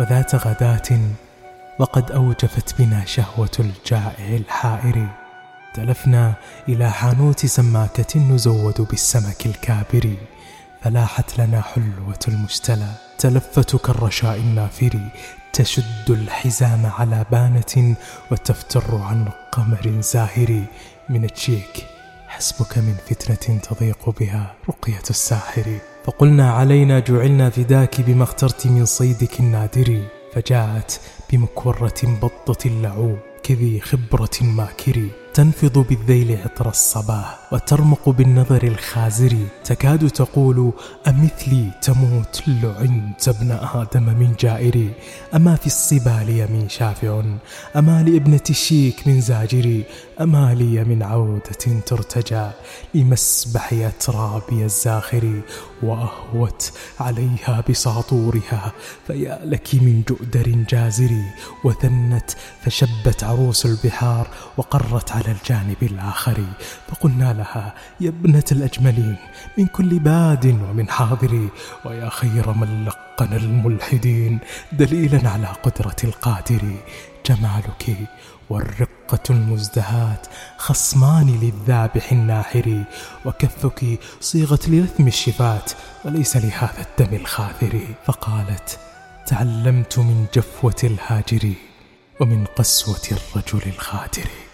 وذات غداة وقد أوجفت بنا شهوة الجائع الحائر. تلفنا إلى حانوت سماكة نزود بالسمك الكابر فلاحت لنا حلوة المجتلى تلفت كالرشاء النافر تشد الحزام على بانة وتفتر عن قمر زاهر. من الشيك حسبك من فتنة تضيق بها رقية الساحر. فقلنا علينا جعلنا فداك بما اخترت من صيدك النادر فجاءت بمكورة بطة اللعوب كذي خبرة ماكر. تنفض بالذيل عطر الصباح وترمق بالنظر الخازر. تكاد تقول أمثلي تموت لعنت ابن آدم من جائري أما في الصبا لي من شافع أما لابنة الشيك من زاجري أما لي من عودة ترتجى لمسبح أترابي الزاخر. وأهوت عليها بساطورها فيا لك من جؤدر جازر. وثنت فشبت عروس البحار وقرت على الجانب الآخر فقلنا لها يا ابنة الأجملين من كل باد ومن حاضر ويا خير من لقن الملحدين دليلا على قدرة القادر. جمالك والرقة المزدهات خصمان للذابح الناحر وكفك صيغة لرثم الشفات وليس لهذا الدم الخاثر فقالت تعلمت من جفوة الهاجر ومن قسوة الرجل الخادر